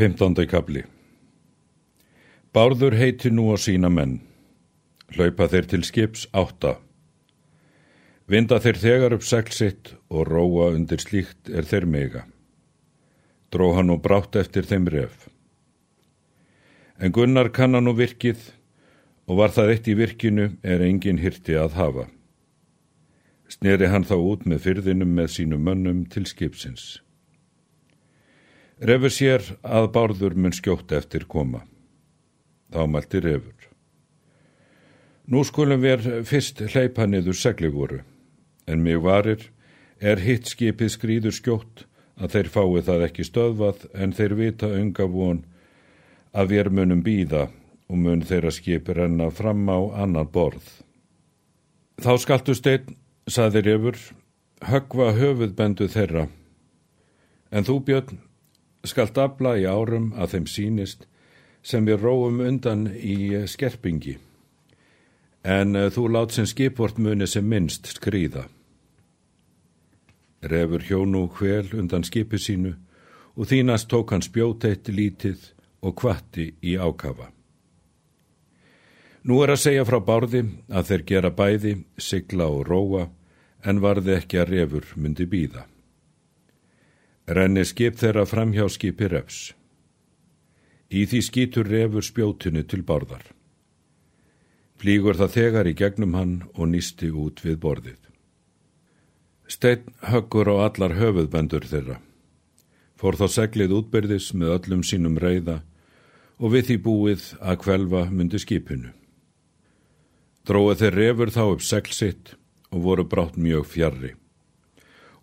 15. kapli Bárður heiti nú á sína menn. Hlaupa þeir til skips átta. Vinda þeir þegar upp seglsitt og róa undir slíkt er þeir mega. Dró hann og brátt eftir þeim ref. En Gunnar kann hann og virkið og var það eitt í virkinu er engin hirti að hafa. Sneri hann þá út með fyrðinum með sínum mönnum til skipsins. Refur sér að bárður mun skjótt eftir koma. Þá mælti refur. Nú skulum við fyrst hleypa niður segli voru, en mig varir er hitt skipið skrýður skjótt að þeir fái það ekki stöðvað en þeir vita unga von að við munum býða og mun þeirra skip renna fram á annan borð. Þá skaltu stein, saði refur, högva höfuðbendu þeirra, en þú björn skalt afla í árum að þeim sínist sem við róum undan í skerpingi, en eh, þú lát sem skipvort muni sem minnst skrýða. Refur hjónu hvel undan skipi sínu og þínast tók hann spjóteitt lítið og kvatti í ákafa. Nú er að segja frá bárði að þeir gera bæði, sigla og róa, en varði ekki að refur myndi býða renni skip þeirra fram hjá skipi refs. Í því skýtur refur spjótinu til borðar. Flígur það þegar í gegnum hann og nýsti út við borðið. Steinn höggur á allar höfuðbendur þeirra. Fór þá seglið útbyrðis með öllum sínum reyða og við því búið að kvelva myndi skipinu. Dróið þeir refur þá upp seglsitt og voru brátt mjög fjarrri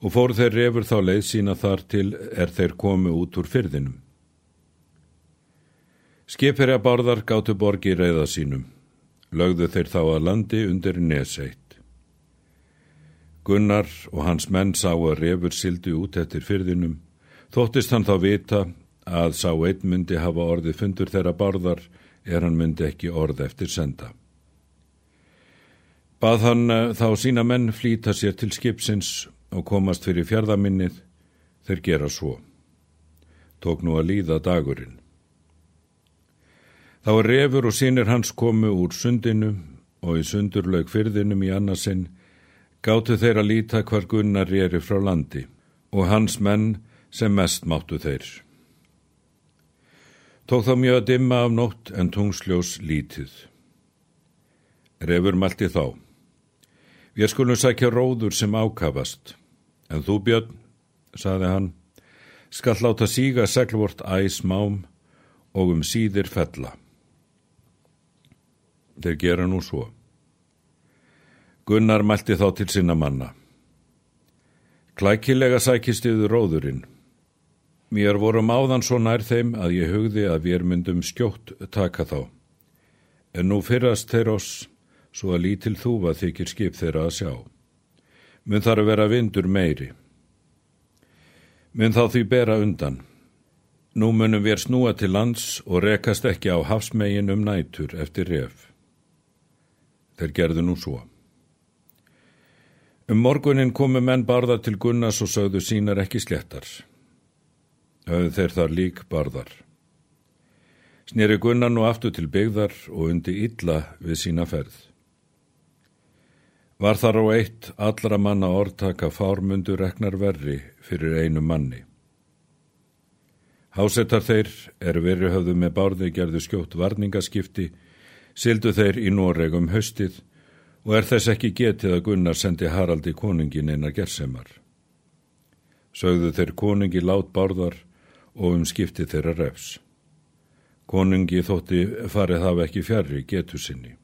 og fór þeir refur þá leið sína þar til er þeir komu út úr fyrðinum. Skipherja bárðar gáttu borgi reyða sínum, lögðu þeir þá að landi undir neseitt. Gunnar og hans menn sá að refur sildi út eftir fyrðinum, þóttist hann þá vita að sá einn myndi hafa orðið fundur þeirra bárðar er hann myndi ekki orð eftir senda. Bað hann eh, þá sína menn flýta sér til skipsins og komast fyrir fjörðaminnið, þeir gera svo. Tók nú að líða dagurinn. Þá er refur og sínir hans komu úr sundinu og í sundurlaug fyrðinum í annarsinn gáttu þeir að líta hvar Gunnar reyri frá landi og hans menn sem mest máttu þeir. Tók þá mjög að dimma af nótt en tungsljós lítið. Refur malti þá. Við skulum sækja róður sem ákavast, en þú Björn, saði hann, skall láta síga seglvort æs mám og um síðir fella. Þeir gera nú svo. Gunnar mælti þá til sinna manna. Klækilega sækist yfir róðurinn. Mér vorum áðan svo nær þeim að ég hugði að við myndum skjótt taka þá. En nú fyrrast þeir oss svo að lítil þúfa þykir skip þeirra að sjá. Mun þar að vera vindur meiri. Mun þá því bera undan. Nú munum við snúa til lands og rekast ekki á hafsmegin um nætur eftir ref. Þeir gerðu nú svo. Um morgunin komu menn barða til Gunnars og sögðu sínar ekki slettar. Höfðu þeir þar lík barðar. Snýri Gunnar nú aftur til byggðar og undi illa við sína ferð. Var þar á eitt allra manna orðtaka fármundu reknar verri fyrir einu manni. Hásettar þeir er verið höfðu með bárði gerðu skjótt varningaskipti, sildu þeir í Noregum höstið og er þess ekki getið að Gunnar sendi Haraldi konungin einar gersemar. Sögðu þeir konungi lát bárðar og um skipti þeirra refs. Konungi þótti farið hafa ekki fjari getu sinni.